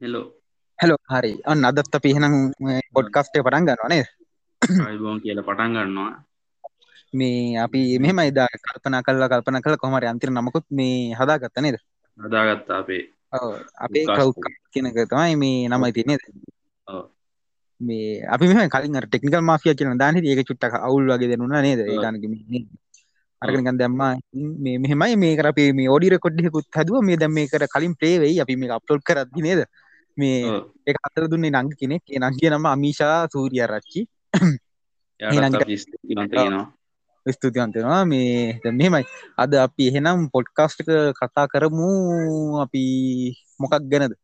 Hello hello හරි. අන්න අදත් අපි එහෙනම් පොඩ්කස්ටේ පටන් ගන්නවා නේද? අයිබෝන් කියලා පටන් ගන්නවා. මේ අපි මෙහෙම එදා කල්පනා කල්ලා කල්පන කළ කොමට අන්තිර නමකුත් මේ හදාගත්ත නේද? හදාගත්තා අපේ අපේ කව් කියනක තමයි මේ නමයි තියනේද මේ අපි මෙ කලින් ටෙක්නිකල් මාෆිය කියන දාන ඒක චුට්ටක් අවුල් වගේ දෙනුනා නේද? ඒගනක අරකනිකන් දැම්ම මේ මෙහෙමයි. මේ කර අපේ මේ ෝඩි රකොඩ්ඩෙකුත් හදුව. මේ දැම් මේ කර කලින් පලේවෙයි අපි මේ අප්ලෝඩ් කරදදි නේද මේ එක අතර දුන්නේ නංග කෙනෙක්. නං කිය නම අමීශා සූරිය රච්චි ස්තුතියන්තෙනවා මේ මෙමයි අද අපි එහෙනම් පොඩ්කාස්ටක කතා කරමු. අපි මොකක් ගැනද?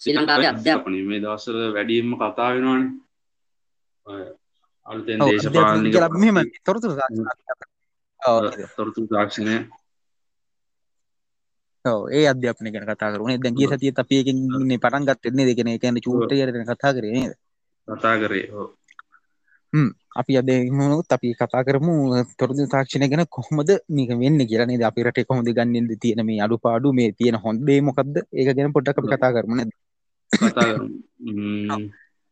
ශ්‍රී ලංකාව අධ්‍යාපන මේ දවසර වැඩියම්ම කතා වෙනවාන. අලුතෙන් දේශපාලනික මෙම තොරතුර තොරතු තාක්ෂණය ඒ අධ්‍යාපන ගැන කතා කරුණේ දැන්ගේ සතිය අපියකින් පටන් ගත්තෙන්නේ දෙකෙන එකන චූට කරන කතා කරනේද කතා කරේ හෝ අපි අදමුණුත් අපි කතා කරමු තොරදු තාක්ෂණය ගැන කොහොමද මේක වෙන්න කියරනේ අපිරට කොහොඳ ගන්නද තියෙන මේ අඩු පාඩු මේ තියෙන හොන්දේ මොකක්ද ඒක ගැන පොට්ටක් අපි කතා කරමන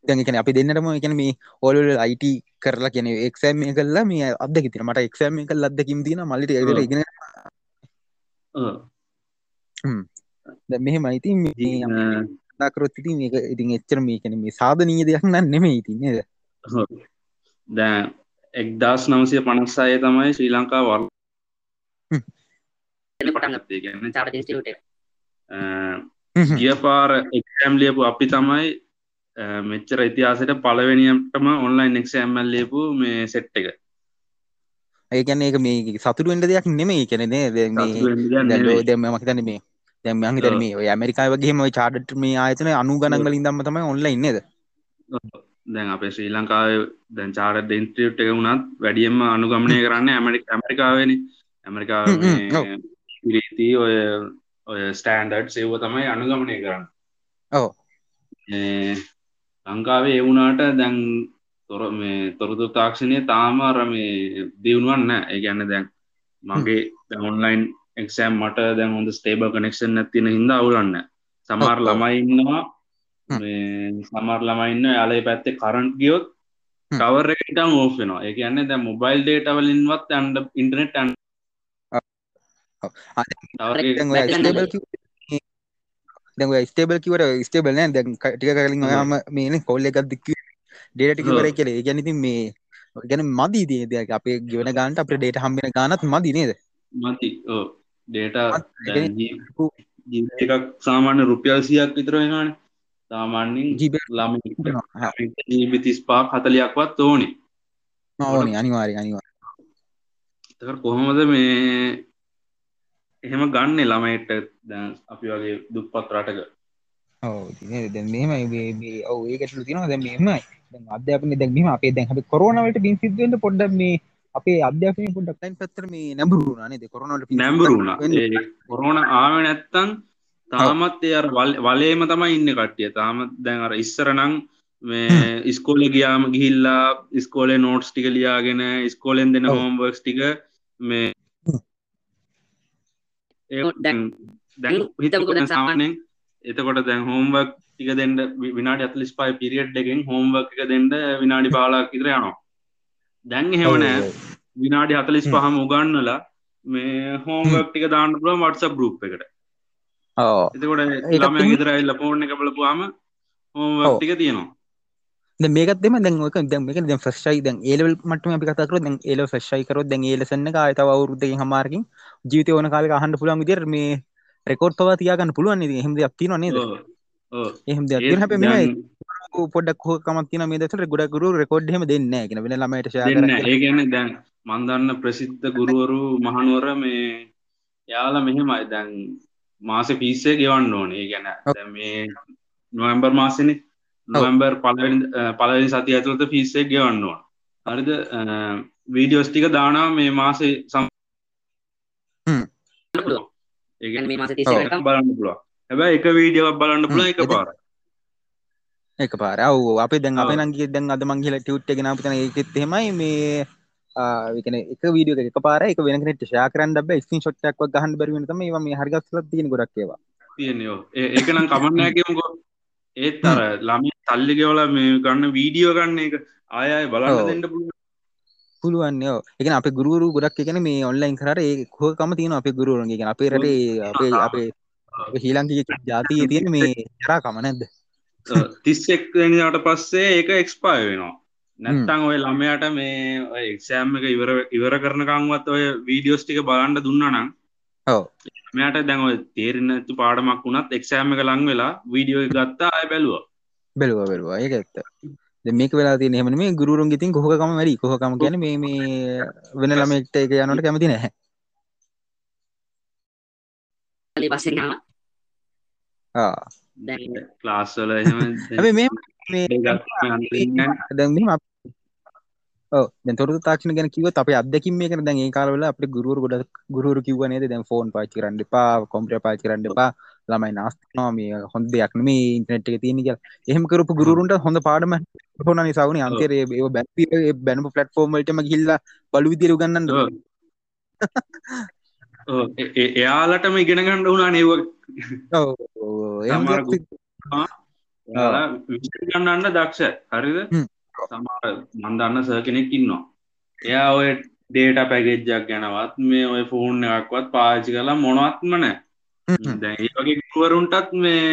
දැගෙන අපි දෙන්නටම එකන මේ ඔලල් අයිට කරලා කියන එක්සෑම් මේ කල්ලා මේ අදක තින මට එක්සෑම් එක ලද්දකින් තින මලිට ඉගෙන ද මෙහෙම අයිති දාකරොත් ඉති මේක ඉතින් එච්චර මේ කන මේ සාධනීය දෙයක් නම් නෙමේ ඉතින්නේද දැ එක්දස් නවසය පනස්සාය තමයි ශ්‍රී ලංකා චාටට ගිය පාර එක්ම් ලියපු අපි තමයි මෙච්චර ඉතිහාසට පලවෙනියටම ඔන්ලයින් එක්ෂම්මල් ලියපු මේ සෙට් එක. ඒකැන ඒක මේ සතුරුවෙන්ට දෙයක් නෙමේ කැනෙනේ දෙම මහිතන මේ දැම හිතන මේ ඔය ඇමරිකා වගේම චාඩට මේ ආයතන අනු ගනන්ගලින් දම්ම තමයි ඔන්ලයින් නේද? දැන් අපේ ශ්‍රී ලංකාව දැන් චාට ඩෙන්ට්‍රියට් එක වුණත් වැඩියම්ම අනුගමනය කරන්න ඇමරික ඇමරිකාවෙන. ඇමරිකා රීති ඔය ඔය ස්ටෑන්ඩඩ් සේව තමයි අනුගමනය කරන්න. ඕ ලංකාවේ එවුනාට දැන් තොර මේ තොරතු තාක්ෂණය තාම අර මේ දියුණුවන්න ඒ ගැන්න දැන් මගේ ඔන්ලයින් එක්ෂම් මට දැන් හොඳ ස්ටේබල් කනෙක්ෂන් ඇතින හිද අවුලන්න. සමාර් ළමයින්නවා සමර් ළමයින්න යාලේ පැත්තේ කරන්ට් ගියොත් කවර එකටම් ඕෆ් වෙනවා. ඒ කියන්න දැ මොබයිල් ඩේටවලින්වත් ඇන්ඩ ඉන්ටනෙට් ඇන් ස්ටේබල් කිවට ස්ටේබල් නෑ. දැන් ටික කලින් ඔයාම මේන කොල්ල එකක් දික්ක ඩේටටික වර කියල. ගැනති මේ ගැන මදී දේ දෙයක් අපේ ගෙවන ගාන්ට අප ඩේට හම්බෙන ගානත් මදි නේද? මති ඩේට එකක් සාමාන්‍ය රුපියල් සියක් විතර වෙනවාන. සාමාන්‍යින් ජීබ ළම ජීබි තිස්පා හතලයක්වත් ඕනි. ඕනි අනිවාරය අනිවා කොහොමද මේ එහෙම ගන්න ළමයිට? දැන් අපි වගේ දුප්පත් රටක. මෙම ඔව ඒකටලු තිනවා දැ මෙමයි අධ්‍යාපන දැක්ීම අපේ හි කොරනවට බින් සිදුවෙන්ට පොඩ්ඩ මේ අපේ අධ්‍යාපනය පොඩක් ටයින් පත්තර මේ නැඹරුණනේ කොරනට නැඹරුණ කොරෝන ආව නැත්තන් තාමත් එය වලේම තමයි ඉන්න කට්ටිය. තාමත් දැන් අර ඉස්සරනං මේ ඉස්කෝල ගියාම ගිහිල්ලා ඉස්කෝලේ නෝට්ස් ටික ලියාගෙන ඉස්කෝලෙන් දෙන හෝම්වර්ක්ස් ටික මේ දැන් දැන් හිතකොට සාමානයෙන් එතකොට දැන් හෝම්වක් ටික දෙන්න විනාඩි අතලිස් පයි පිරිියට් එකෙන් හෝම්වක් එක දෙන්න විනාඩි පාලාක් ඉතර යනවා දැන් හෙවනෑ විනාඩි හතලිස් පහම උගන්නලා මේ හෝම්වක් ටික දාන්න පුළුව වටස ගරුප් එකට. එතකොට ළම ගෙදර එල්ල පෝර්ණ එක බලපුවාම හෝම්වක් ටික තියෙනවා. මේකත් දෙම දැන් ක දැ ෆ්‍රශ්යි දැන් ඒලවල් මටම අපි කතකර දැන් ඒල ෆ්‍රශ්යි කර දැන් ඒලසන්න අත අවරුද්ධ හමාරකින් ජීවිත ඕන කාල අහන්ඩ පුළන් විදිර මේ රෙකෝඩ් පවා තියාගන්න පුළුවන් හෙම දෙයක් තින නේද? එහෙම මෙ පොඩක් හෝකමක් තින මේ දසට ගොඩකුරු රෙකෝඩ් හෙම දෙන්න ගෙන වෙන ළමට ඒගැන දැන් මන්දන්න ප්‍රසිද්ධ ගුරුවරු මහනුවර මේ යාලා මෙහෙමයි. දැන් මාස පිස්සේ ගෙවන්න ඕනේ. ගැන මේ නොවම්බර් මාසන නොවම්බර් පලවෙනි සති ඇතුළත පිස්සේ ගෙවන්න ඕන. හරිද? වීඩියෝස්ටික දානා මේ මාසේ සම් ඒ බලන්න පුළුව හැබැ එක වීඩියෝක් බලන්න පුළ එක පාර එක පාර. ඔව අප දැන් අප නගේ දැන් අද මංගේල ටියුට් ගෙන පතන එකෙත් හෙමයි මේ ආකන එක වීඩියෝ එක පාර එක වෙනට ශා කරන්න බ ස්කින් ෂොට්ක් ගහන් බැරිවෙන තම මේ හරිගස්ල තියෙන ගොඩක්ේවා තියනයෝ ඒකනම් කමන්නෑකමුකෝ ඒත් අර ළමි තල්ලි ගෙවල මේ ගන්න වීඩියෝ ගන්න එක ආයය බලන්න ඔව්. දෙන්න පුළුව පුළුවන් යෝ එක අප ගුරු ගොඩක් එකන මේ ඔන්ලයින් කර ඒ හෝකම තියෙන අපේ ගුරුවරුන්ගේ. අපේ රටේ අපේ අපේ ශීලංකි ජාතිය තියෙන මේ ජරා කම නැද්ද තිස්සෙක් වෙනට පස්සේ ඒක එක්ස්පාය වෙනවා. නැත්තං ඔය ළමයට මේ එක්ෂෑම් එක ඉවර ඉවර කරනකංවත් ඔය වීඩියෝස් ටික බලන්ඩ දුන්නනම් ඔව්. මෙයට දැන් ඔය තේරෙනතු පාඩමක් වුණත් එක්ෂෑම එක ලං වෙලා වීඩියෝ එක ගත්තා අය බැලුව. බැලුව බැලවා. ඒක ඇත්ත. දැන් මේක වෙලා තියෙන එහෙම මේ ගුරුවරුන් ඉතින් කොහොකම වැඩි. කොහොකම කියන්නේ මේ මේ වෙන ළමෙක්ට ඒක යනකොට කැමති නැහැ. පස්සේ මේ මේ ඔව් දැන් තොරතුරු තාක්ෂණ ගැන කිව්වොත් අපේ අත්දැකීම් මේකනේ දැන් ඒ කාලවල අපේ ගුරුවරු ගොඩක් ගුරුවරු කිව්වා නේද දැන් ෆෝන් පාවිච්චි කරන්න එපා කම්පියුටර් පාවිච්චි කරන්න එපා ළමයි නාස්ති කරනවා මේ හොඳ දෙයක් නෙමේ ඉන්ටර්නෙට් එකේ තියෙන කියලා. එහෙම කරපු ගුරුවරුන්ට හොඳ පාඩම හොනා නිසා වුණේ අන්තිමේ ඒ බැනුපු ඒ බැනුපු ප්ලැට්ෆෝම් වලටම ගිහිල්ලා බලු විදියට උගන්නන්න ඔව්. එයාලටම ඉගෙන ගණ්ඩ වුණා නේව ගන්නන්න දක්ෂ. හරිද. සමහර මන්දන්න සර් කෙනෙක් ඉන්නවා. එයා ඔය ඩේට පැගෙජ්ජක් ගැනවත් මේ ඔය ෆෝන් එකක්වත් පාචි කලා මොනවත්ම නෑ. ඒ වගේ ගුවරුන්ටත් මේ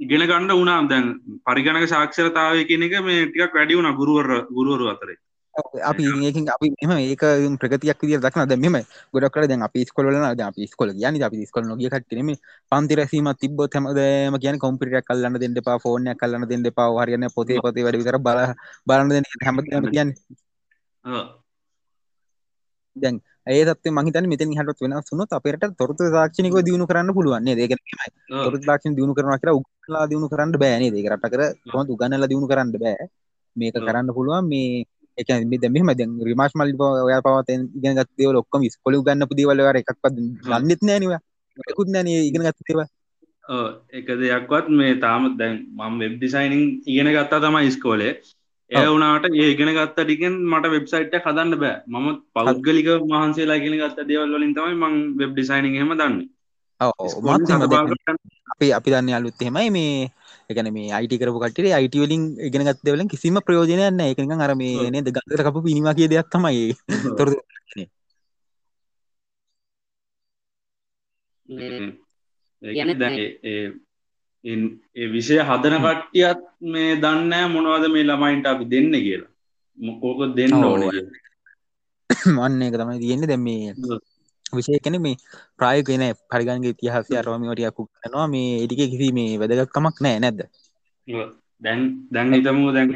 ඉගෙන ගණ්ඩ වුණා දැන් පරිගණක සාක්ෂරතාවය කියන එක මේ ටිකක් වැඩි වුණ ගුරුවර ගුරුවරු අතරේ අපි ඒකින් අපි එම ඒක ප්‍රගතියක් විදිහට දක්න දැන් මෙහෙම ගොඩක් කර දැන් අපි දැන් අපි ඉස්කෝල කියන්නේ අපි ඉස්කෝල නොගිය කට්ටිය නෙමෙයි. පන්ති රැසීමක් තිබ්බොත් හැමදේම කියන්නේ කම්පියුටර් එකක් අල්ලන්න දෙන්න එපා ෆෝන් එකක් අල්ලන්න දෙන්න එපා. ඔය හරියන්නේ පොතේ පොතේ වැඩ විතර බල බලන්න දෙන්න හැමදේම කියන්නේ. දැන් ඒ තත්ත්වය මං හිතන්නේ මෙතන ඉහළට වෙනස් වුණොත් අපේ රට තොරතුරු තාක්ෂණිකව දියුණු කරන්න පුළුවන් නේද? ඒක නෙමෙයි ඔව්. තොරතුරු තාක්ෂණ දියුණු කරනවා කියලා උගන්ලා දියුණු කරන්න බෑ නේද? ඒක රටකර කොහොමද උගන්ලා දියුණු කරන්න බෑ. මේක. කරන්න පුළුවන් මේ ඒ කියන්නේ මේ දැන් මල්ලි ඔයා පවා තෙන් ඉගෙන ගත්ත දේවල් ඔක්කොම ඉස්කෝලේ උගන්වපු දේවල් ඔයාලා එකක්වත් දන්නෙත් නෑනේ ඔයා. මොකකුත් නෑනේ ඉගෙන ගත්ත දේවල්. ඔව්. එක දෙයක්වත් මේ තාම දැන් මම වෙබ් ඩිසයිනින් ඉගෙන ගත්තා තමයි ස්කෝලේ ඒ. වුණාට ඒ ඉගෙන ගත්ත ටිකෙන් මට වෙබ්සයිට් එක හදන්න බෑ. මම පෞද්ගලික මහන්සේලා ඉගෙන ගත්ත දේවල් වලින් තමයි මම වෙබ් ඩිසයිනින් එහෙම දන්නේ. ස්කෝලේ අපි අපි දන්නේ අලුත් එහෙමයි මේ ඒ කියන්නේ මේ IT කරපු කට්ටියට IT වලින් ඉගෙන ගත්ත දේවල් වලින් කිසිම ප්‍රයෝජනයක් නැහැ. ඒක නිකන් අර මේ ඔව්. නේද? ගන්දර කපපු පිනිමා කිය දෙයක් තමයි දැන් ඒ- විෂය හදන කට්ටියත් මේ දන්නෑ මොනවද මේ ළමයින්ට අපි දෙන්න කියලා. මොකෝක දෙන්න. ඕන අන්න ඒක තමයි තියෙන්නේ. දැන් කියන්නේ මේ ප්‍රායෝගික නෑ පරිගණක ඉතිහාසය ටිකක් උගන්වනවා මේ ටිකේ කිසි මේ වැදගත්කමක් නෑ නැද්ද. දැන් දැන් හිතමු දැන්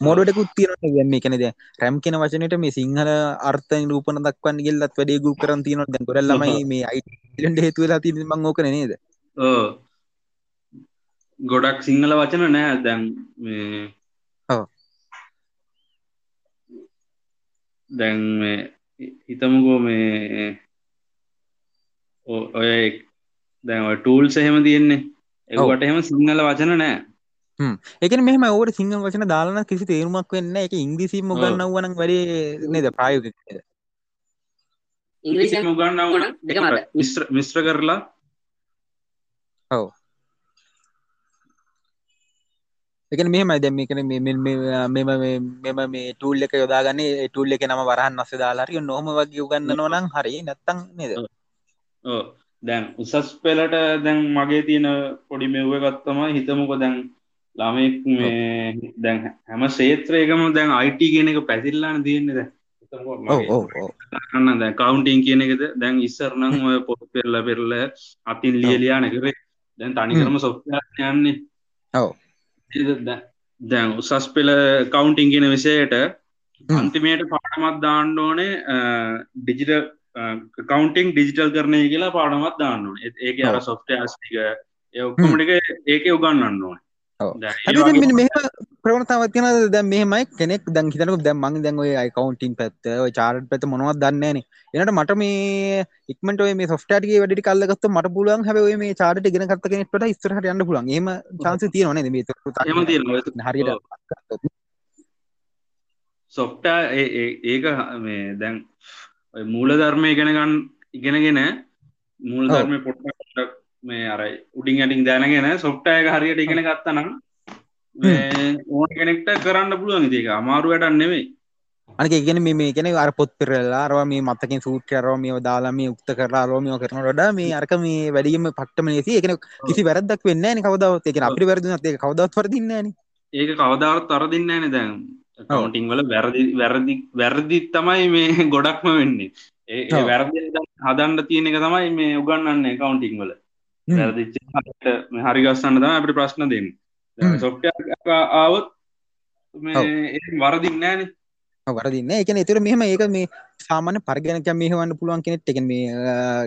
මොඩටකුත් තියෙනවා දැන් මේ කියන්නේ දැන්. රැම් කියන වචනෙට මේ සිංහල අර්ථ නිරූපණ දක්වන්න ගිල්ලත් වැඩි ගූ කරන් තියෙනවා. දැන් ගොඩක් ළමයි මේ IT ඉලන්ඩ හේතු වෙලා තියෙන්නේ මම ඕකනේ නේද? ගොඩක් සිංහල වචන නෑ දැන්. දැන් හිතමුකෝ මේ ඔය දැන් ටූල්ස් එහෙම තියෙන්නේ. එවට එහෙම සිංහල වචන නෑ. ඒකන මෙහම ඕට සිංහල වචන දාලන කිසි තේරුමක් වෙන්න එක ඉංග්‍රීසිීම ඔව්. ගන්නවනක් වැඩේ නේද? ප්‍රායෝගික ඉංග්‍රීසියෙන් ගන්න ඕන දෙකම අද. මිස්ත්‍ර මිස්ත්‍ර කරලා. ඔව් එකන මෙහම දැම මේකන මෙම මෙම මේ ටූල් එක යොදාගන්නේ ටූල් එක නම වරහන් නස්ස දාලාරිය නොහම වගේ උගන්න නොනම් හරි නැත්තං නේද? දැන් උසස් පෙලට දැන් මගේ තියෙන පොඩි මෙව්ව ගත්තම හිතමුක දැන් ළමෙක් මේ දැන් හැම ශේත්‍රයකම දැන් අයිට කියන එක පැතිල්ලාන තියෙන්නේ දැ න්න දැ කවුන්ටිං කියන එකද? දැන් ඉස්සරනං ඔය පොත් පෙරල පෙරල අතින් ලියලියාන කරේ. දැන් තනිකරම සොෆ්ට යන්නේ. ඔව් දැන් උසස් පෙළ කවුන්ටිං විෂයට හ්ම්. අන්තිමයට පාඩමත් දාන්න ඕනේ ඩිජිට කවන්ටිං ඩිජිටල් කරණය කියලා පාඩමත් දාන්න ඕනේ. ඒක අර. සොෆ්ට ස්ටික ඔක්කොමටික ඒක උගන්නන්න ඕනේ ඒ හැබැයි දැන් මෙහෙමයි. කෙනෙක් දැන් හිතනකො දැන් මං දැන් ඔය අකවුන්ටිං පැත්ත ඔය චාර්ට් පැත්ත මොනවද දන්නේ නැහනේ. එනට මට මේ ඉක්මනට ඔය මේ සොෆ්ට්වෙයාර් ටිකේ වැඩ ටික අල්ලගත්තොත් මට පුළුවන් හැබැයි ඔය මේ චාර්ට් ඉගෙන ගත්ත කෙනෙක්ට වඩා ඉස්සරහට යන්න පුළුවන්. එහෙම chance තියෙනව නේද? මේ එහෙම තියෙනවා. හරියට ඔව්. සොෆ්ටා ඒක මේ දැන් ඔය මූල ධර්මය ඉගෙන ගන්න ඉගෙනගෙන මුල් ධර්ම පොට්ටක් මේ අරයි උඩින් අටින් දැනගෙන සොප්ටයක හරියට ඉගෙන ගත්තනම් ඕන කෙනෙක්ට කරන්න පුළුවන් ඉතික අමාරු වැඩක් නෙවෙයි අනික ඉගෙන මේ ගැන අර පොත් පෙරලා අරවා මේ මත්තකින් සූත්‍රය අරවා මේ දාලා මේ උක්ත කරලා අරවා කරන වඩා මේ අරක මේ වැඩියම පට්ටම ලේසි ඒකන කිසි වැරද්දක් වෙන්නේ නැහැ නේ කවදාවත්. ඒක අපිට වැරදුනත් ඒක කවදාවත් වරදින්නේ නැහැ නේ. ඒක කවදාවත් වරදින්නේ නැහැ නේ දැන්. කවුන්ටිං වල වැරදි වැරදි වැරදි තමයි මේ ගොඩක්ම වෙන්නේ. ඒ වැරදි හදන්න තියෙන එක තමයි මේ උගන්වන්නේ කවුන්ටිං වල. වැරදිච්ච හරි ගස්සන්න තමයි අපිට ප්‍රශ්න දෙන්නේ සොෆ්ට්වෙයාර් ආවොත් වරදින්නේ නැහැ නේ වරදින්න එකන එතුර මෙහම ඒක මේ සාමාන පරගනක මේහවන්න පුළුවන් කෙනෙට එක මේ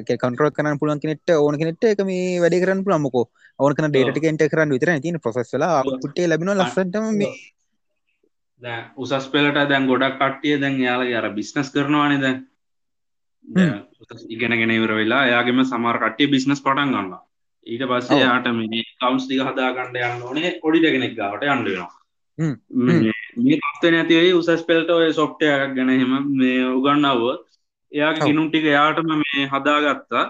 කන්ටරල් කරන්න පුළුවන් කෙනෙට ඕන කෙනෙට එක මේ වැඩ කරන්න පුළමකෝ ඕනකන ඩේට කෙන්ට කරන්න විතර තින ප්‍රසෙස්ලා පුටේ ලැබෙන ලස්සටම මේ උසස් පෙලට දැන් ගොඩක් කට්ටිය දැන් යාලගේ අර බිස්නස් කරනවානේ දැන් ඉගෙනගෙන ඉවර වෙලා එයාගේම සමර කට්ටිය බිස්නස් පටන් ගන්න ඊට පස්සේ යාට මේ කවුන්ස් දික හදාගන්න යන්න ඕනේ ඔඩිට කෙනෙක් ගාවට යන්න වෙනවා. මේ පත්ත නැතිවේ උසස් පෙල්ට ඔය සොෆ්ටයක් ගැන හෙම මේ උගන්නව එයාගේ ගිනුම් ටික යාටම මේ හදාගත්තා.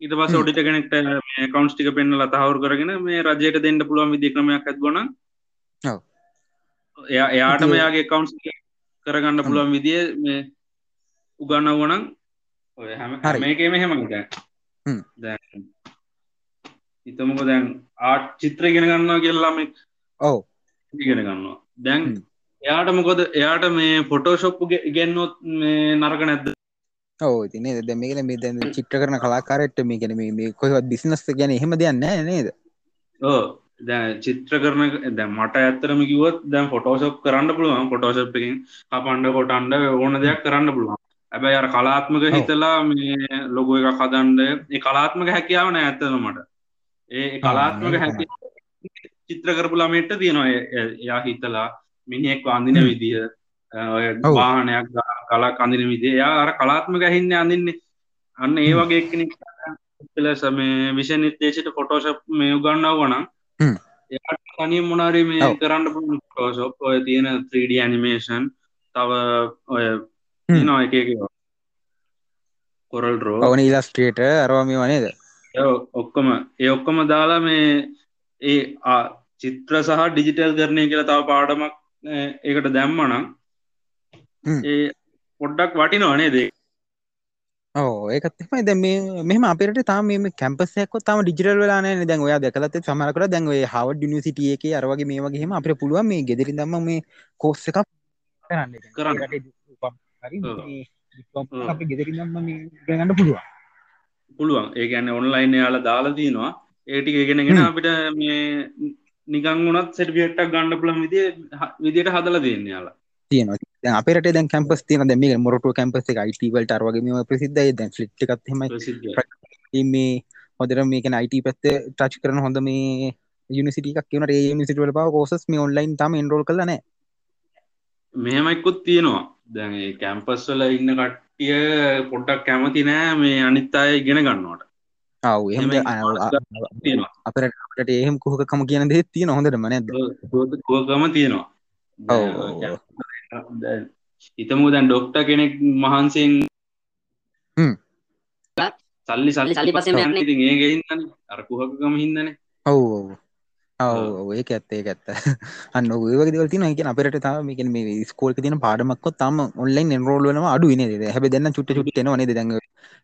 ඊට පස ඔඩිට කෙනෙක්ට මේ කවන්ස් ටික පෙන්න්නල තහවර කරගෙන මේ රජයට දෙන්න පුළුවන් විදික්‍රමයක් ඇත්ගොන එයා එයාටම යාගේ කවන්ස් කරගන්න පුළුවන් විදිිය මේ උගන්න වනන් ඔය හැම මේකේම හෙමක දැ ඉතමක දැන් ආට් චිත්‍ර ගෙන ගන්නවා කියල්ලාම ඔව. ඉගෙන ගන්නවා. දැන් එයාට මොකොද? එයාට මේ ෆොටෝශොප්පු ඉගෙන්නොත් මේ නරක නැද්ද? ඕ තින දැමකල මේ දැන් චිත්‍ර කරන කලාකාරට මේ ගැන මේ කොහවත් බිසිනස් ගැන එහෙම දෙයන්න නේද? ඕ දැ චිත්‍ර කරන දැ මට ඇත්තරම කිවත් දැන් ෆොටෝශප් කරන්න පුළුවන්. ෆොටෝශප්කින් අපන්ඩ කොටන්ඩ ඕන දෙයක් කරන්න පුළුවන්. ඇබැයි අර කලාත්මක හිතලා මේ ලොගෝ එක කදන්ඩ කලාත්මක හැකියාවන ඇත්තනමට ඒ කලාත්මක හැකි චිත්‍ර කරපු ළමෙට තියෙනවා එයා හිතලා මිනිෙක් අඳින විදිහ වාහනයක් කලා කඳින විදිේ යා අර කලාත්ම ගැහින්න අඳන්නේ. අන්න ඒ වගේ එක්කෙනෙක් ලෙස මේ විෂ නිර්දේශයට ෆොටෝශප් මේ උගන්නාව වනම් තනිය මොනාරි මේ කරන්න ෆෝෂොප් ඔය තියෙන 3D ඇනිමේෂන් තව ඔය නො එක කොරල් රෝ ඕන ඉලස්ට්‍රේට අරවාම වනේද ඔක්කොම. ඒ ඔක්කොම දාලා මේ ඒ චිත්‍ර සහ ඩිජිටල් කරණය කියලා තව පාඩමක් ඒකට දැම්මනම් ඒ පොඩ්ඩක් වටිනවා නේද? ඕ ඒකත්මයි දැ මෙම අපිට තාම මේ කැම්පසයක් තම ඩිජිටල් වෙලාන දැන් ඔයා දැකලත් සමරකට දැන් ඔය හවඩ නිසිටිය එක අරවගේ මේ වගේම අපට පුළුවන් මේ ගෙදරි දම මේ කෝස්ස එකක් කරන්න. කරන්න. අපි ගෙදරි දම්ම ගන්න පුළුවන් පුළුවන්. ඒ ගැන්න ඔන්ලයින් යාල දාලා තියනවා ඒටික ගෙනගෙන අපිට මේ නිකං වුණත් සෙටියට්ටක් ගන්න පුළන් විදි විදියට හදල දෙන්න යාලා තියෙනවා. අපට දැන් කැම්පස් තියන දැම මොරට කැම්පස් එක අයිටවල්ට අරවගේම ප්‍රසිද්ධය. දැන් ෆලිට් එකත්ම මේ හොදර මේක අයිට පැත්ත ටච් කරන හොඳ මේ යනිසිටික් කියන යනිසිටවල පාව කෝසස් මේ ඔන්ලයින් තම එන්රෝල් කලන මෙහෙමයිකුත් තියෙනවා. දැන් කැම්පස් වල ඉන්න කට්ටිය පොඩ්ඩක් කැමති නෑ මේ අනිත් අය ඉගෙන ගන්නවට. ආව එහෙම අපට අපට එහෙම කොහකම කියන දෙත් තියෙන හොඳට මනැද කෝකම තියෙනවා. හිතමු දැන් ඩොක්ට කෙනෙක් මහන්සෙන් සල්ලි සල්ලි සල්ලි. ඉතින් ඒක හින්දානේ අර කුහකකම හින්දානේ ඔව් ඔව් ඒක ඇත්ත ඇත්ත. අන්න ඔය වගේ දේවල් තියෙනවා. කියන්නේ අපිට තාම මේ කියන්නේ මේ ස්කෝල් එකේ තියෙන පාඩමක්වත් තාම ඔන්ලයින් එන්රෝල් වෙනවා අඩුයි නේද? හැබැයි දැන් චුට්ට චුට්ට එනවා නේද? දැන්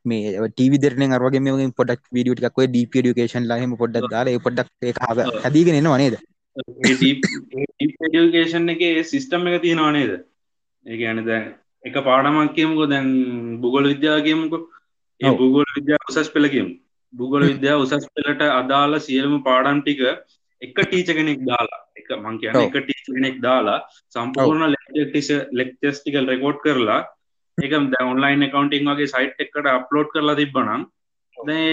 මේ ටීවී දෙරෙන් අර වගේ මේ වගේ පොඩ්ඩක් වීඩියෝ ටිකක් ඔය ඩීප් එඩියුකේෂන් ලා එහෙම පොඩ්ඩක් දාලා ඒක හද- හැදීගෙන එනවා නේද? ඩිපේඩියකේෂන් එක සිිස්ටම් එක තියෙනවා නේද? ඒ ගැන දැන් එක පාඩමක් කියමුකෝ දැන් බුගොල විද්‍යා කියමුකෝ. ඒ. බුගොල විද්‍යා උසස් පෙළ කියමු. බුගොල විද්‍යා උසස් පෙළට අදාළ සියලුම පාඩම් ටික එක ටීච කෙනෙක් දාලා එක මං කියන. එක ටීච කෙනෙක් දාලා සම්පූර්ණ ලෙක්ටිස ලෙක්ටස් ටිකල් රෙකෝඩ් කරලා එක ඔන්ලයින් කකවන්ටිං වගේ සයිට් එකට අප්ලෝඩ් කරලා තිබ්බනම් දැ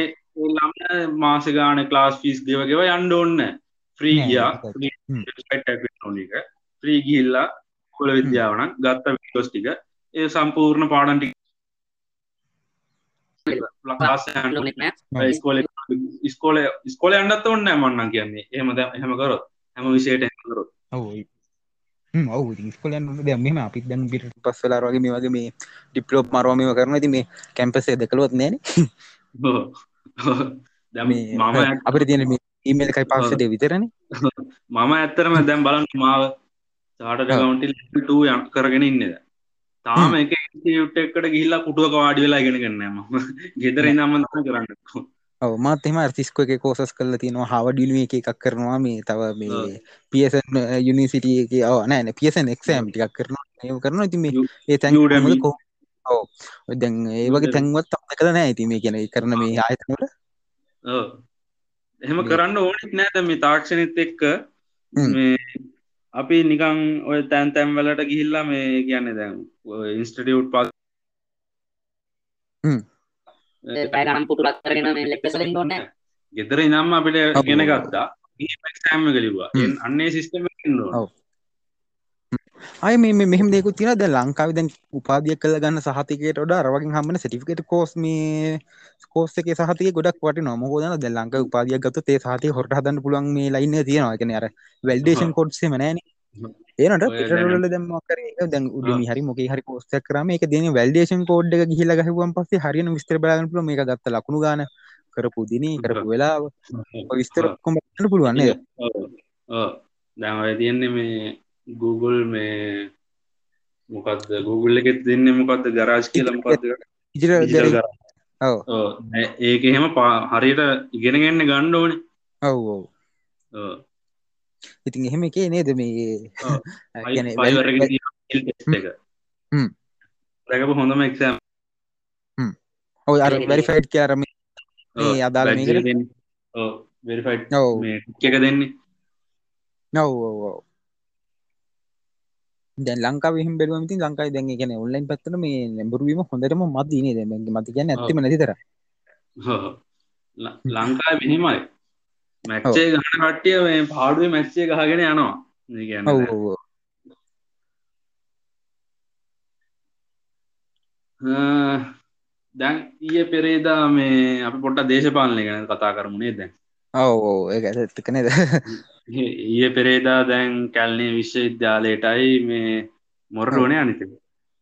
ළම මාස ගාන ක්ලාස් ෆිස් ගෙවගෙව යන්ඩ ඔන්න ්‍රී නෑ, ගියා. ඒක ෝනික ්‍රී ගිල්ලා කොල විද්‍යාවන ගත්ත විටෝස් ටික ඒ සම්පූර්ණ පාඩන්ටි ස්කෝල ස්කෝල ස්කෝල අන්නත් ඔන්න මන්නන් කියන්නේ. එහමද එහෙම කරොත් හැම විෂයට කරොත්. ඔව් ඔව්. ඉතින් ඉස්කෝලයන් දැන් පිට පස් වෙලා වගේ මේ වගේ මේ ඩිප්ලොප් මරවා මේව කරනවා. ඉතින් මේ කැම්පස් එක දැකලුවත් නෑනේ දැම් මම අපිට තියෙන මේ ඊමේල් එකයි පාස්සට විතරන. මම ඇත්තරම දැම් බලන්න මාව චාට කවන්ටි ට යම් කරගෙන ඉන්නද තාම එක යුට් එකට ගිල්ලා පුටුවක වාඩි වෙලා ගෙන ගන්නම ගෙදර නම්මන්තම කරන්න මාත් එම අර්තිස්කො එක කෝසස් කල්ල තියෙනවා. හවඩිලුව එක එකක් කරනවා. මේ තව මේ පියසන් යුනිසිටිය එක නෑන පියසන් එක්ෂෑම් ටිකක් කරනවා. ඒ කරන ඉති මේ ඒ තැන් කෝ දැන් ඒ වගේ තැන්වත් තම කළ නෑ ඇති මේ කියන කරන මේ ආයතනට එහෙම කරන්න ඕනෙත් නෑත මේ තාක්ෂණත් එක්ක අපි නිකං ඔය තැන් තැම්වලට ගිහිල්ලා මේ කියන්න දැන් ඉන්ස්ටටියුට් පස් පැගම් පුටුලක් කරගෙන ලෙක්පෙසලින් ඕන්න ගෙදර ඉනම්ම අපිට ගෙන ගත්තා. සෑම්ම කලිවා අන්නේ සිිස්ටම අය මේ මෙහම දෙකු තින ද ලංකාව දැන් උපාදිය කළ ගන්න සහතිකට ොඩ අරවගින් හමන සටිකට කෝස් මේ කෝස්ක සහති ගොඩක් වට නොමහෝදන ද ලංක උපාදිය ගත්ත තේ සහති හොට හදන්න පුළන් මේ ලයින්න තියෙනවා. එකන අර වැල්ඩේෂන් කොඩ්සේ මනෑන ඒනට පිටරල දම්මකර දැන් උඩම හරි මොක හරි පෝස්ත කරම එක දෙන වැල්ඩේෂන් කෝඩ් එක ගහිල ගහවන් පස්සේ හරින විස්තර බලගන්න පුල මේ ගත්ත ලකුණු ගන කරපු දින කරපු වෙලා විස්තර කොම පුළුවන්නේ දැමයි තියෙන්නේ මේ Google මේ මොකක්ද Google එකෙත් දෙන්න මොකක්ද ගරාජ් කියල මොකක්ද ඒක එහෙම පා හරියට ඉගෙනගන්න ගණ්ඩ ඕන. ඔව්. ඔව් ඉතින් එහෙම එකේ නේද මේ දැකපු හොඳම එක්ෂම් ඔය අර වැරිෆයිඩ් කියරම අදාල වෙරිෆයිඩ් එක දෙන්නේ. නව් දැන් ලංකාව හිම බැලුවම ඉතින් ලංකාවේ දැන් ඒ කියන්නේ ඔන්ලයින් පැත්තට මේ නැඹුරුවීම හොඳටම නේද? දැන් මත කියන්නේ ඇත්තම නැතිතර ලංකාවේ මෙහෙමයි මැච් එක ගහන කට්ටිය මේ පාඩුවේ මැච් එක ගහගෙන යනවා ඒ ඔව් දැන් ඊයේ පෙරේදා මේ අපි පොඩ්ඩක් දේශපාලනය ගැන කතා කරමු නේද දැන් ඔව් ඔව් ඒක ඇත්තක නේද ඊයේ පෙරේදා දැන් කැල්නේ විශ්වවිද්‍යාලයටයි මේ මොරටුවනේ අනිත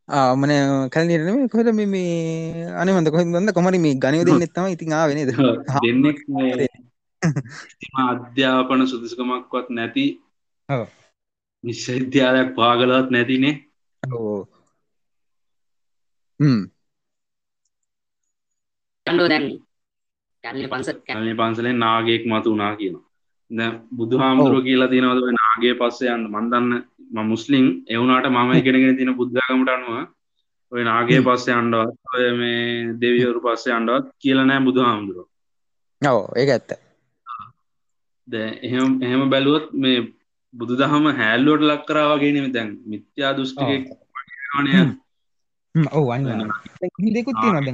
ආමන කැල්නිරම කොහද මේ අනමද කොහ ොන්න කොමරි මේ ගනය දෙන්න එත්තම ඉතින් ආවෙනද දෙන්නෙක් අධ්‍යාපන සුදුසකමක්වත් නැති විශ්වවිද්‍යාලයක් පාගලවත් නැතිනේ. පන්සලෙන් නාගෙක් මතු වනා කියනවා. ද බුදු හාමුදුරුව කියලා තියෙනවද නාගේ පස්සේ යන්න? මන්දන්න ම මුස්ලිම්. එවුනාට මම ඉගෙනගෙන තින බුද්ධගමට අනුව ඔය නාගේ පස්සේ අන්ඩවත් ඔය මේ දෙවියවරු පස්සේ අන්ඩවත් කියලනෑ බුදු හාමුදුරුව ඔව ඒ ඇත්ත ද එහෙම එහෙම බැලුවොත් මේ බුදු දහම හැල්ලුවට ලක් කරාවගේනම දැන් මිත්‍යා දෘෂ්ටික නය ඔව දෙකුත් තියෙන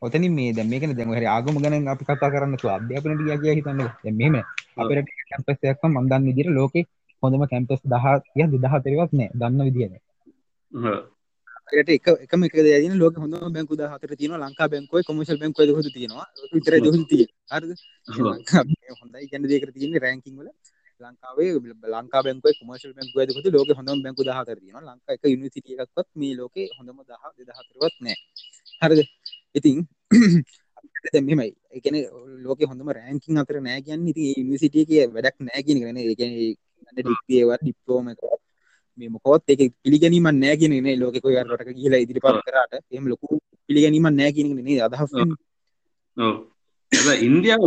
ඔතන මේ දැ මේක දැන් හරි ආගම ගන අපි කතා කරන්න අධ්‍යාපන ිය හිතන්න මෙම අපට කැම්පස්යක් මන්දන්න විදිර ලෝක හොඳම කැම්පස් දහ ය දෙදහ තෙරවත් නෑ. දන්න විදින එක එකම එක දන ලෝක හොඳ බැංකු හතර තියන ලංකා බැංකුව කොමශල් බැංකුව හො තියෙනවා. විතර ති හොඳයි ගැන දෙකර තියන්නේ රැංකිංවල ලංකාවේ ලංකා බැංකුව කොමර්ශල් බැංකුව හොතු ලෝක හොඳම බැංකු දහතර තියෙන ලංකා එක යුනිසිටිය එකක්වත් මේ ලෝක හොඳම දහ දෙදහතරවත් නෑ හරද? ඉතින් මෙමයි එකන ලෝක හොඳම රෑංකින් අතර නෑ කියන්න ඉති යනිසිටිය කිය වැඩක් නෑගෙන කරන එකන ඩිපේවත් ඩිප්ලෝම මේ මොකොත් එක පිළිගැනීම නෑගෙන නේ ලෝක යාරට කියලා ඉදිරි පත් කරට. එම ලොකු පිළිගැනීම නෑගෙන නේ අදහස් ඉන්දියාව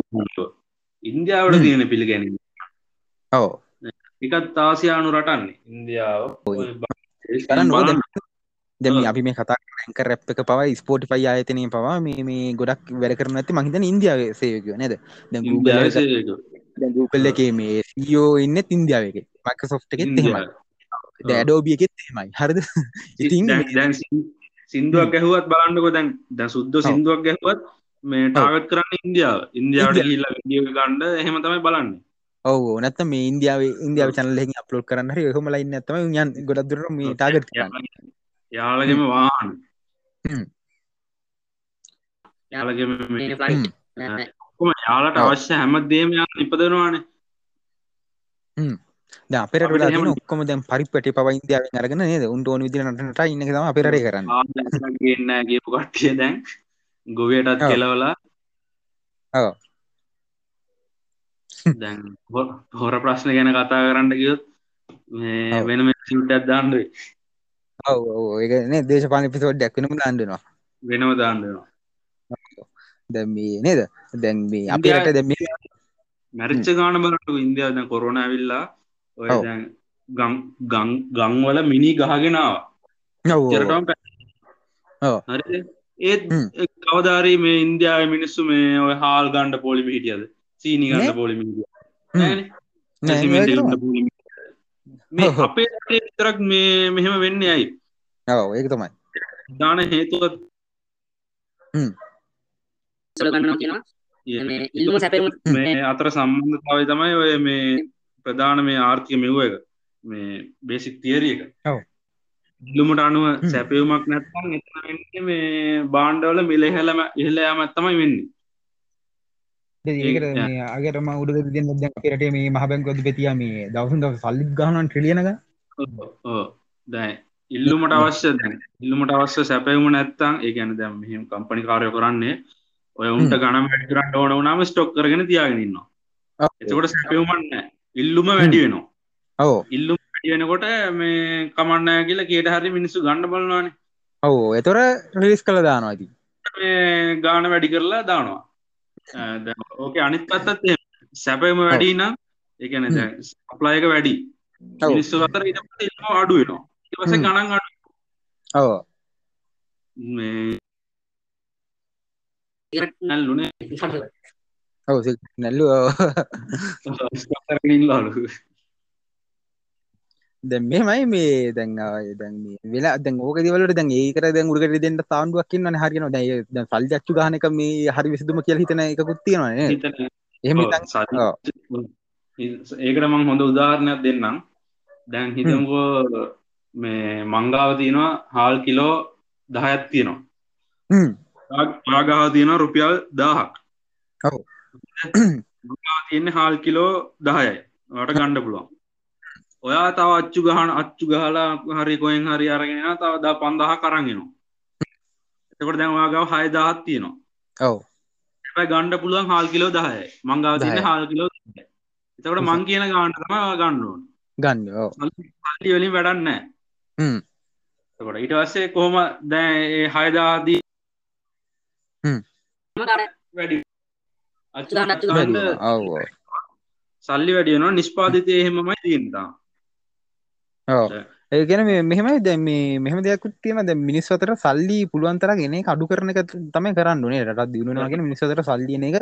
ඉන්දියාවට තියෙන පිළිගැනීම. ඔව. එකත් ආසියානු රටන්නේ. ඉන්දියාව. දෙම අපි මේ කතා රැක රැප් එක පව ස්පෝටිෆයි ආයතනය පවා මේ මේ ගොඩක් වැඩ කරන ඇති මහිතන ඉන්දියාව සේවකව නේද? ගූකල්ල එක මේ සීෝ ඉන්න ඉන්දියාව එක. මයිකසෝ් එකෙත් එහෙමයි දෑඩෝබිය එකෙත් එහෙමයි. හරිද? ඉතින් සිින්දුවක් ගැහුවත් බලන්නකො දැන්. ද සුද්ද සිින්දුවක් ගැහුවත් මේ ටාගත් කරන්න ඉන්දියාව. ඉන්දියාවට හිල්ලා විදිිය ගණ්ඩ එහෙම තමයි බලන්න. ඔව නැත මේ ඉන්දියාව ඉන්දියාව චනලෙහි අප්ලෝඩ් කරන්න හරි හොම ලයින්න ඇතම යන් ගොඩක්දුර මේ ටාගත් යාලගෙම වාහන. යාලගෙම කොම යාලට අවශ්‍ය හැම දේම යන්න ඉපදෙනවානේ අපෙර ඔක්කොම දැන් පරිපට පව ඉන්දියාව අරගෙන නේද? උන්ට ඕන විදිර නටට ඉන්න තම අපෙරේ කරන්න. ගන්න ගේපු කට්ටිය දැන්. ගොවයටත් කෙලවලා. ඔව්. දැන් හොර ප්‍රශ්න ගැන කතා කරන්න ගියොත් මේ ඔව්. වෙනම සිට්ටක් දාන්ඩුවේ ඔව් ඔව් ඒකනේ දේශපාලන එපිසෝඩ්යක් වෙනම දාන්න වෙනවා. වෙනම දාන්නවා දැන් මේ නේද? දැන් මේ අපේ රට දැන් මේ මැරිච්ච ගාන බලට ඉන්දියාව දැන් කොරෝන ඇවිල්ලා ඔය ගං ගංවල මිනි ගහගෙනාව චරටම ඔව්. හරි. ඒත් හ්ම්. කවදාරී මේ ඉන්දයාව මිනිස්සු මේ ඔය හාල් ගණ්ඩ පොලිම හිටියද? සීනි ගණ්ඩ නේ? පොලිම. මේ. අපේ රටේ විතරක් මේ මෙහෙම වෙන්න ඇයි? ඔව් ඒක තමයි. දාන හේතුවත් අතර සම්බන්ධතාවය තමයි ඔය මේ ප්‍රධාන මේ ආර්ථික මෙව්ව එක. මේ බේසික් තිේරිය එක. ඉල්ලුමට අනුව හ්ම්. සැපයුමක් නැත්තන් එතන වෙන්නේ මේ බාණ්ඩවල මිලහෙලම ඉහලයාමත් තමයි වෙන්නේ. ඒකට ඒක- මේ අගේටම උඩ දෙන්න දැන් අපේ රටේ මේ මහ බැංකුව අධිපතියා මේ දවසෙන් දවස සල්ලි ගහනවා ට්‍රිලියන ගණන් ඕ දැන් ඉල්ලුමට අවශ්‍ය දැන් ඉල්ලුමට අවශ්‍ය සැපයුම නැත්තං ඒ ගැන දැම් මෙහම කම්පනි කාරය කරන්නේ ඔය උන්ට ගණම වැඩිකරන්න ඕන වනාම ස්ටොක් කරගෙන තියාගෙනන්නවා. එතකොට සැපයුමන්න ඉල්ලුම වැඩි වෙනවා. ඔව්. ඉල්ලුම් වෙනකොට මේ කමන්නය කියලා කියට හරි මිනිස්සු ගණඩ බලනවානේ. ඔව් එතොර රිලිස් කළ දානවා ඇති ගාන වැඩි කරලා දානවා. ඕක අනිත් පත්තත්. සැපයම වැඩි නම් එකන සප්ලායක වැඩි. මිනිස්සු අතර ඉල්ලුම අඩු වෙනවා. හ්ම්. ගණන් අඩු ඔව්. මේ නැල්ලුනේ නැල්ලු ඉල්ලාලු දැන් මෙහෙමයි මේ දැන් දැන් මේ වෙලා දැන් ඕක දේවල්වලට දැන් ඒකට දැන් උඩකට දෙන්න තාණ්ඩුවක් ඉන්නවනේ හරියනවා දැන් දැන් සල්ලි අච්චු ගහන එක මේ හරි විසඳුම කියලා හිතන එකකුත් තියෙනවනේ එහෙම. ඒකට මං හොඳ උදාහරණයක් දෙන්නම් දැන් හිතමුකෝ මේ මංගාව තියෙනවා හාල් කිලෝ දහයක් තියෙනවා හ්ම් ආගාව තියෙනවා රුපියල් දාහක් ඔව්. තියන්නේ හාල් කිලෝ දහයයි. වට ගණ්ඩ පුළුවන්. ඔයා තව අච්චු ගහන අච්චු ගහලා හරි කොහෙන් හරි අරගෙන තව දා පන්දහ කරගෙනවා එතකොට දැන් වාගාව හය දහත් තියෙනවා. ඔව්. හැබැයි ගණ්ඩ පුළුවන් හාල් කිලෝ දහය මංගාව තියන්න දහයයි. හාල් කිලෝ එතකොට මං කියන ගාන්ට තම ගණ්ඩුවන් ගන්න වලින් වැඩන්න එතකොට ඊට පස්සේ කොහොම දැන් ඒ හයදාදී වැඩි සල්ලි වැඩියනවා නිස්පාතිතය එහෙමමයි තියෙනතා ඔව්. ඒ කියන්නේ මේ මෙහෙමයි. දැන් මේ මෙහෙම දෙයක් තියෙනවා. දැන් මිනිස්සු අතර සල්ලි පුළුවන් තරම් එන එක අඩු කරන එක තමයි කරන්න ඕනේ. රටක් දිනු වෙනවා කියන්නේ මිනිස්සු අතර සල්ලි එන එක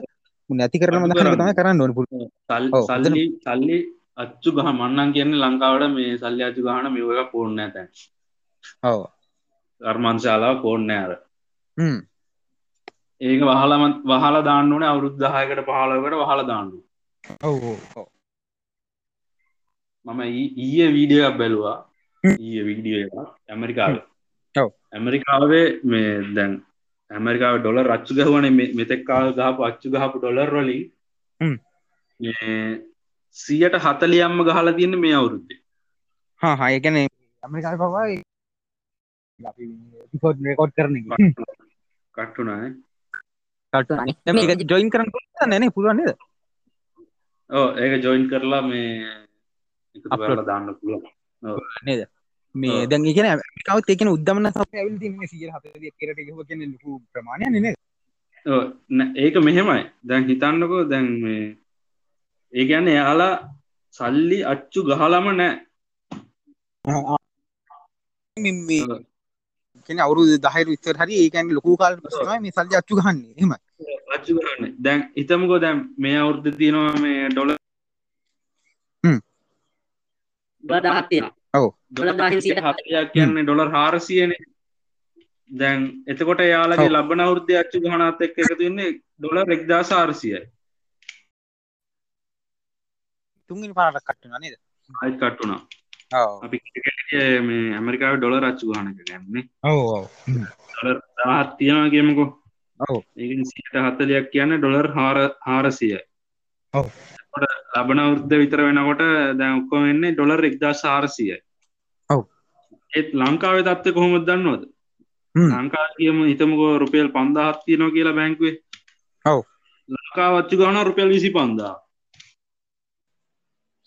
නැති කරන්න. තමයි කරන්න. ඕනේ සල්ලි සල්ලි අච්චු ගහ මන්නන් කියන්නේ ලංකාවට මේ සල්ලි අච්චු ගහන මෙව එක පෝර්ණ ඇතැන් ඔව්. කර්මංශාලාව පෝර්ණ ඇර හ්ම් ඒක වහලම වහලා දාන්න ඕනේ අවුරුදු දහයකට පහලකට වහලා දාන්න මම ඊයේ වීඩියෝ බැලවා. ඊය වීඩියෝ ඇමරිකාව. ඔව්. ඇමරිකාවේ මේ දැන් ඇමරිකාව ඩොල රච්චු ගහවන මෙතෙක් කාල ගහපු අච්චු ගහපු ඩොලර් වලින්. සියට හතලියම්ම ගහලා තියන්න මේ අවුරුද්දේ. හා හා ඒ කියන්නේ ඇමරිකාවේ පවා රෙකෝඩ් කරන එක. කට්ටුනාය ජොයින් කරන්න නේද? පුළුවන් නේද? ඕ ඒක ජොයින් කරලා මේ දාන්න පුළුවන්. නේද? මේ. දැන් ඒ කියන්නේ ඇමරිකාවත් ඒ කියන්නේ උද්දමන සපය ඇවිල්ලා තියෙන මේ 140 කෙරට ගහුව කියන්නේ ලොකු ප්‍රමාණයක් නේ නේද? ඔව්, නෑ, ඒක මෙහෙමයි. දැන් හිතන්නකෝ දැන් මේ ඒ ගැන්න එයාලා සල්ලි අච්චු ගහලම නෑ ඔව්. කියන්නේ අවුරුදු 10 විතර හරි ඒ කියන්නේ ලොකු කාලෙක පස්සේ තමයි මේ සල්ලි අච්චු ගහන්නේ. එහෙමයි. අච්චු ගහන්න. දැන් හිතමුකෝ දැන් මේ අවුරුද්ද තියෙනවා මේ ඩොල දහක් තියෙනවා. ඩොලර් දහයෙන් සියයට හතයක් කියන්නේ ඩොලර් හාරසියන. දැන් එතකොට යාලගේ ඔව්. ලබන අවුද්ධ අච්චු ගහනත් එක් එකතු වෙන්නේ ඩොලර් එක්දා සාරසියයි තුන්වෙනි පාරක් කට්ටුනා නේද? අයි කට්ටුනා ඔව් අපි මේ ඇමරිකාව ඩොලර් අච්චු ගහනක ගැන්නේ ඔව් ඔව්. දහත් තියෙනවා කියමකෝ. ඔව්. ඒ සිට හත්තලයක් කියන්න ඩොලර් හාර හාරසියයි. ලබන අවුද්ධ විතර වෙනකොට දැන් ඔක්කොම වෙන්නේ ඩොලර් එක්දා සාරසියයි ඔව්. ඒත් ලංකාවේ තත්ව කොහොමද දන්නවද. ලංකා කියම හිතමකෝ රුපියල් පන්දාහත් තියනවා කියලා බැංකුවේ. ඔව්. ලංකා වච්චු ගාන රුපියල් විසි පන්දා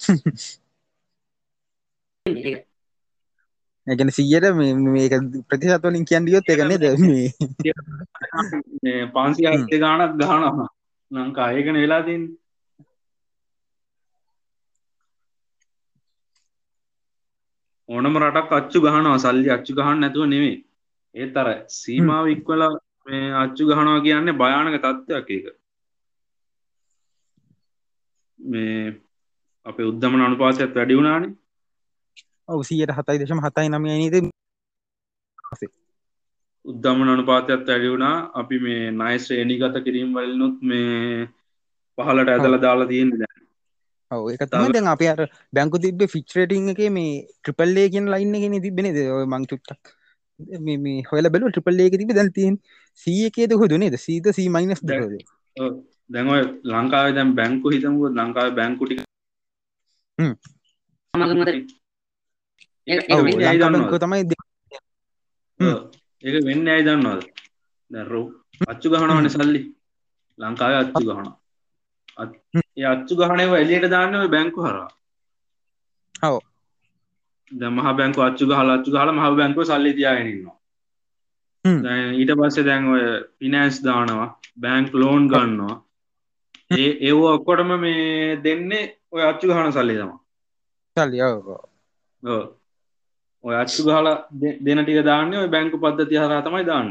එකන සීයට මේක ප්‍රතිශත්වලින් කියන්ඩියොත් එකනේ ද පන්සි අත්තේ ගානක් ගානවා ලංකා ඒකන වෙලා තින් ඕනම රටක් අච්චු ගහනවා සල්ලි අච්චු ගහන්න නැතුව නෙවේ ඒත් අර සීමාව ඉක්වල මේ අච්චු ගහනවා කියන්නේ භයානක තත්ත්වයක් ඒක. මේ අපේ උද්ධමන අනුපාසයක් වැඩි වුණානේ ඔව සීයට හතයි දශම හතයි නමය නීද? උද්ධමන අනුපාතයක් වැඩි වුණා. අපි මේ නයි ශ්‍රේණිගත කිරීම් වලනුත් මේ පහලට ඇදල දාලා තියෙන දැන්. ඔව. එක තම දැන් අප අර බැංකු තිබ ෆික්්‍රේටිං එක මේ ට්‍රිපල්ලේ කියෙන් ලයින්න ගෙන තිබෙන ද මං චුට්ටක්. මේ හොල බැලු ට්‍රිපල්ලේ එක තිබ දැන් තියෙන් සිය එකේද හොදු නේද? සීත සී මයිනස් දද දැන්ඔය ලංකාව දැම් බැංකු හිතමුව ලංකාව බැංකුටි තමයි ඒක වෙන්න ඇයි දන්නවාද? දැරෝ අච්චු ගහනවන සල්ලි. ලංකාව අච්චු ගහන ඒ අච්චු ගහනව එලියට දාන්නව බැංකු හරා ඔව්. ද මහ බැංකු අච්චු ගහල අච්චු ගහල මහ බැංකු සල්ලි තියාගෙනන්නවා ඊට පස්සේ දැන් ඔය පිනෑන්ස් දානවා බැංක් ලෝන් ගන්නවා. ඒ ඒව ඔක්කොටම මේ දෙන්නේ ඔය අච්චු ගහන සල්ලි තම සල්ලි ඔව්. ඔය අච්චු ගහල දෙන ටික දාන්න ඔය බැංකු පද්ධති හරා තමයි දාන්න.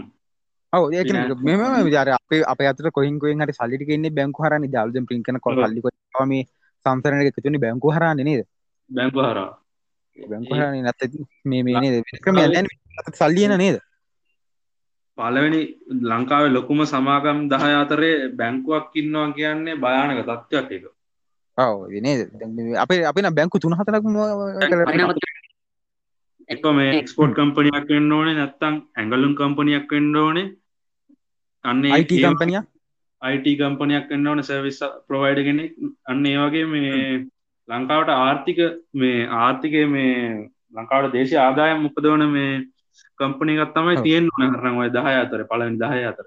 ඔව ඒක මෙම විචාර අප අප අතර කොයින්කුවෙන් හට සල්ලිටිකන්නේ බැංකු හරනි දල්ද පින්කන කොල් ඔව්. සල්ලි මේ සංසරන එකතුනි බැංකු හරන්නේ නේද? බැංකු හරා බැංකු හරන්නේ නැත මේ මේ නේද? ක්‍රම සල්ලියන නේද? පලවෙනි ලංකාවේ ලොකුම සමාගම් දහය අතරේ බැංකුවක් ඉන්නවා කියන්නේ භයානක තත්ත්වයක් එක ඔව නේද? අපේ අපින බැංකු තුන හතරක් එක මේ එක්ස්පෝට් කම්පනයක් වෙන්න ඕනේ නැත්තං ඇඟලුම් කම්පනයක් වෙන්න ඕනේ. අන්න අයිට කම්පනිය IT කම්පනයක් වෙන්න ඕන සර්විස් ප්‍රවයිඩ කෙනෙක්. අන්න ඒ වගේ මේ ලංකාවට ආර්ථික මේ ආර්ථිකය මේ ලංකාවට දේශය ආදායම් උපදවන මේ කම්පනිකත් තමයි. තියෙන් කරන ඔය දහය අතර පලවෙනි දහය අතර.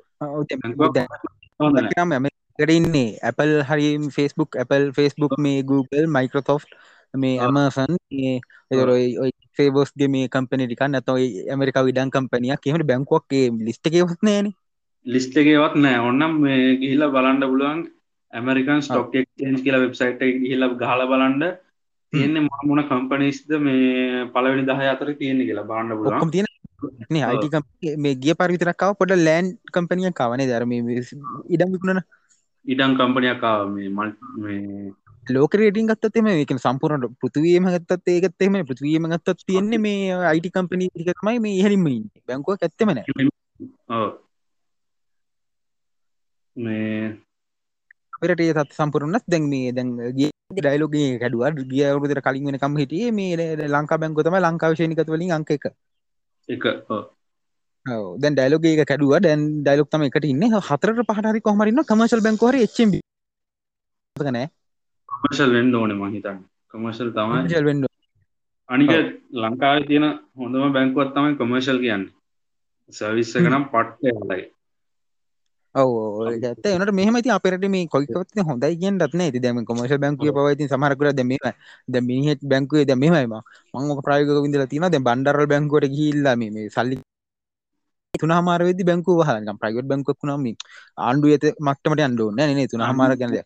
ම ඉන්නේ. Apple හරි ෆස්බුක් Apple ෆස්බුක් මේ Google මයිකෝතෝ් මේ. ඇමසන් ෆේබෝස්ගේ මේ කම්පනි ටික නැතයි ඇමරිකා විඩන් කම්පනියක් කියමට බැංකුවක්ගේ ලිස්ට එකවත් නෑන ලිස්ට එකවත් නෑ. ඔන්නම් මේ ගිහිල්ල බලන්ඩ පුළුවන් ඇමරිකන් ස්ටොක් එක්චේන්ජ් කියලා වෙබ්සයිට් එක ගිහිල්ල ගහල බලන්ඩ තියෙන්නේ මමුණ කම්පනිස්ද මේ පලවෙනි දහ අතර තියෙන කියලා බාණ්ඩ පුළුවන්. තියෙන. අයිට මේ ගිය පරිවිතරක්කාව පොඩ ලෑන් කම්පනිය කවනේ දරම ඉඩම් විකුණන. ඉඩම් කම්පනයක්කාව මේ මල් මේ ලෝක රේටින් ගත්තත් එම එක සම්පූර්ණට පෘතිවීම ගත්තත් ඒකත් එම පෘතිවීම ගත්තත් තියෙන්නේ මේ අයිට කම්පනී ටිකමයි මේ ඉහලින්ම බැංකුව ඇත්තමන ඔව්. මේ පෙරට ඒ තත් සම්පුරන්නත් දැන් මේ දැන් ගිය ඩයිලෝගේ කැඩුව. ගිය අවුරුදර කලින් වෙනකම් හිටියේ මේ ලංකා බැංකුව තමයි ලංකා විශේනිකත වලින් අංක එක. එක ඔව්. ඔව්. දැන් ඩයිලෝගේ එක කැඩුවා. දැන් ඩයිලොග් තමයි එකට ඉන්නේ. හතරට පහට හරි කොහමද ඉන්න කමර්ෂල් බැංකුව හරි HMB මතක නෑ කමර්ශල් වෙන්ඩ ඕන මහිතන්න කමර්ශල් තමයි. වෙන්න අනික ලංකාව තියෙන හොඳම බැංකුවත් තමයි කොමර්ශල් කියන්න. සර්විස්ස එකනම් පට්ට ඔව ඇත එනට මෙහම ති අපරට මේ කොයිකවත් හොඳයි කියෙන් දත්න ඇති දැම කොමර්ශල් බැංකුව පවති සමහරකර දැම ද මිනිහෙත් බැංකුවේ දැ මෙමයිම මංක ප්‍රයෝග විදල තින දැ බන්ඩරල් බැංකුවට ගිල්ලා මේ සල්ලි තුන හමාරවෙදි බැංකුව හලම් ප්‍රයිවට් බැංකුවක් නම ආණ්ඩු ඇත මක්ටමට අන්ඩුව නේ තුන හමාර ගැනද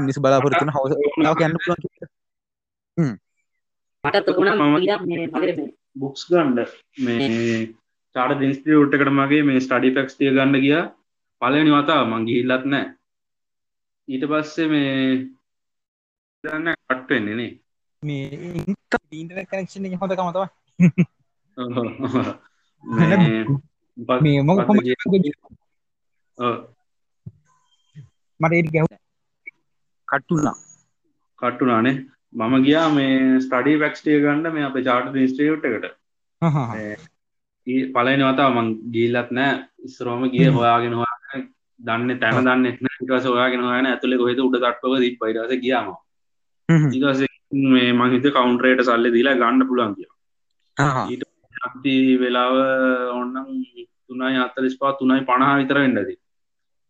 මිස් බලාපොරතුන හවස කියන්න පුළුවන් මට තුකුණම් මම- ඊට මේ පගර බුක්ස් ගණ්ඩ මේ චාට දින්ස්ටියුට්කට මගේ මේ ස්ටඩි පැක්ස්තිය ගන්න ගිය පලනි වතා මංගි හිල්ලත් නෑ ඊට පස්සේ මේ දන්න කට්වෙන්නේ නේ මේ ඉන්ටර් කනෙක්ෂන් එක හොඳ කමතව මේ මේ ඔව්. මට ඒට ගැව කට්ටුනා. කට්ටුනානේ. මම ගියා මේ ස්ටඩි පැක්ස්ටිය ගන්න මේ අප චාට දිස්ටියුට් එකට. පලන වතාව මං ගීල්ලත් නෑ ඉස්රෝම ගිය. හොයාගෙන හොයා දන්න තැන දන්න ටස ඔයාගෙන හොයන ඇතුළ කොහෙද උඩ තට්ටව දී පයිරස ගියාම ඉදස මේ මහිත කවුන්ටරේට සල්ලි දීලා ගන්න පුළන් කිය අති වෙලාව ඔන්නම් තුනයි අත්තලිස් පා තුනයි පණහා විතර වෙන්නදී.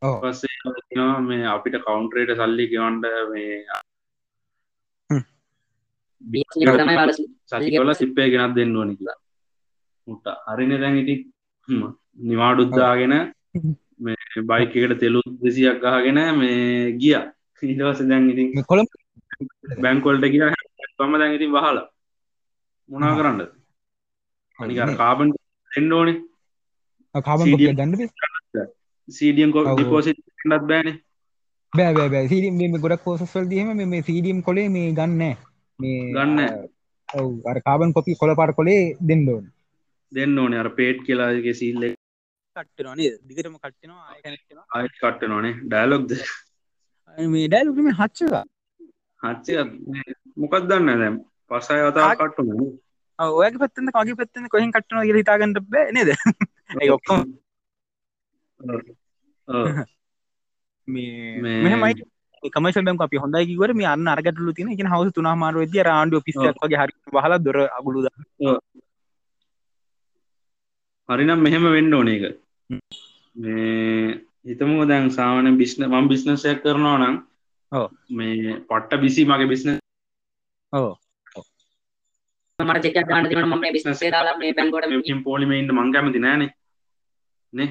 පස්සේ මේ අපිට කවුන්ටරේට සල්ලි ගෙවන්ඩ මේ සල්ලි සිප්පය ගෙනත් දෙන්න ඕනි කියලා. මුට අරින දැන් ඉටි නිවාඩුද්දාගෙන මේ බයිකට තෙලු දෙසියක් ගහගෙන මේ ගිය. ඊටවස දැන් ඉතින් මේ කොළඹ බැංකොල්ට කිය පම දැන් ඉතින් වහල. මොනා කරන්න අනිකර කාබන් එන්න ඕනේ. කාබන් ගන්න. සීඩියම් කො. ඩිපෝසිට් ටත් බෑනේ බෑ බෑ බෑ සීඩියම් මේ ගොඩක් පෝසස් වලදී එහෙම මේ- මේ සීඩියම් කොලේ මේ ගන්න නෑ. මේ ගන්න නෑ. ඔව් අර කාබන් කොපි කොළ පාට කොලේ දෙන්න ඕනේ. දෙන්න ඕනේ අර පේට් කියලාගේ සිල්ල කට්ටනවා නේද? දිගටම කට්ටනවා ආයෙ කනෙක්ට් වෙනවා. ආයත් කට්ට නොනේ ඩයිලොක්ද මේ ඩයලොග් මේ හච්චක. හච්චය මොකක් දන්න දැම් පසය අතා කට්ටු ඔව් ඔයගේ පැත්තෙන් කගේ පැත්තෙන් කොහෙන් කට්ටනවා කියලා හිතා ගන්න බෑ නේද? ඒ ඔක්කොම මේ මේ- මෙහෙමයි. කමර්ෂල් බැංකුව අපි හොඳයි කිව්වට මේ අන්න අර ගැටලු තියෙන. කියන්නේ හවුස් 3මාර වෙද්දී අර ආණ්ඩුව ඔෆිස් එකක් වගේ හරි වහලා දොර අගුළු දාලා හරිනම් මෙහෙම වෙන්න ඕන එක මේ හිතමුව දැන් සාමන බිස්න මම් බිස්නසයක් කරනවා නම් ඔව්. මේ පට්ට බිසි මගේ බිස්න ඔව්. මට චෙක් ගන්න දෙනවා මම මේ බිස්නස් එක දාලා මේ බැංකුවට ම් පෝලිමඉන්න මං කැමති නෑන. නේ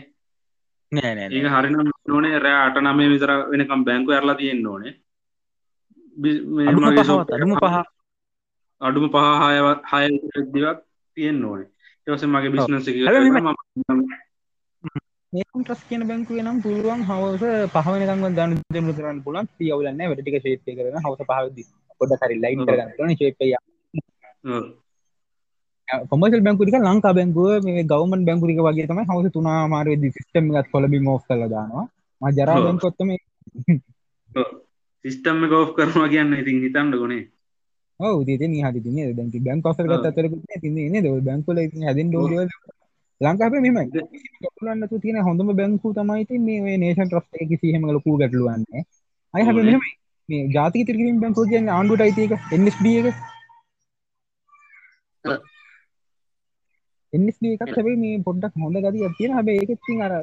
නෑ නෑ ඒක හරිනම් ඕනේ. රෑ අට නමේ විතර වෙනකම් බැංකු ඇරලා තියෙන්න්න ඕනේ. අඩුම පහ අඩුම පහ. හයවත් හය දිවක් තියෙන්න්න ඕනේ. ඒවස මගේ බිස්නස ට්‍රස් කියන බැංකුවේ නම් පුළුවන් හවස පහ වෙනකම් දාන දෙන්න කරන්න පුළුවන්. නැහැ වැඩ ටික ෂේප් එක කරගෙන හවස පහ වෙද්දි පොඩ්ඩක් හරි ලයින්. කරගන්න ඕනේ. ෂේප් එක කොමර්ෂල් බැංකුව ටික ලංකා බැංකුව මේ ගවර්න්මන්ට් බැංකු ටික වගේ තමයි හවස 3 මාර වෙද්දි සිස්ටම් එකත් කොලබින් ඕෆ් කරලා දානවා. මම ජරා තමයි සිිස්ටම්ම ගෝ් කරනවා කියන්න ඉතින් හිතන්න ගොනේ ඔව් ඉතින් හරි ඉතින් බැංකු අසල් ගත්ත අතරකුත් නේ ඉතින් නේද? ඔය බැංකුවල ඉතින් හැදෙන්න ඕන දේවල් ලංකාවේ මෙහෙමයි. ගැටලුවක් නැතුව තියෙන හොඳම බැංකුව තමයි ඉතින් මේ මේ නේෂන් ට්‍රස්ට් එකේ කිසි හැම ලොකු ගැටලුවක් නැහැ. අය ඕනේ. මෙහෙමයි. මේ ජාතික තිරිගිරීම් බැංකුව කියන්නේ ආණ්ඩුවට අයිති එක NSB එක ඔව්. NSB එකත් හැබැයි මේ පොඩ්ඩක් හොඳ ගතියක් තියෙන. හැබැයි ඒකෙත් ඉතින් අර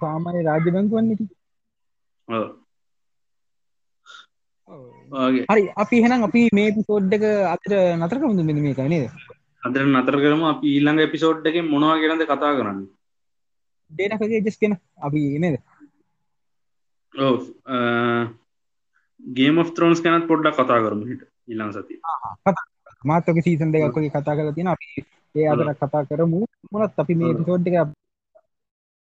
සාමාන්‍ය රාජ්‍ය බැංකුවන්නේ ඉතින්. ඔගේ හරි අපි එහෙනම් අපි මේ එපිසෝඩ් එක අතර නතර කරමුද මෙන්න මේකයි නේද? අදර නතර කරම. අපි ඊළඟ එපිසෝඩ් එක මොනවා කියරද කතා කරන්න? ඩේටකගේ ජස් කෙන අපි නේද? ඕ ගේම ත්‍රෝන්ස් කැනත් පොඩ්ඩක් කතා කරමු හිට ඉල්ලං සති මාතක සීසන් දෙකක් වගේ කතා කරලා තියෙන අපි ඒ අදර කතා කරමු මොනත් අපි මේ. එපිසෝඩ් එක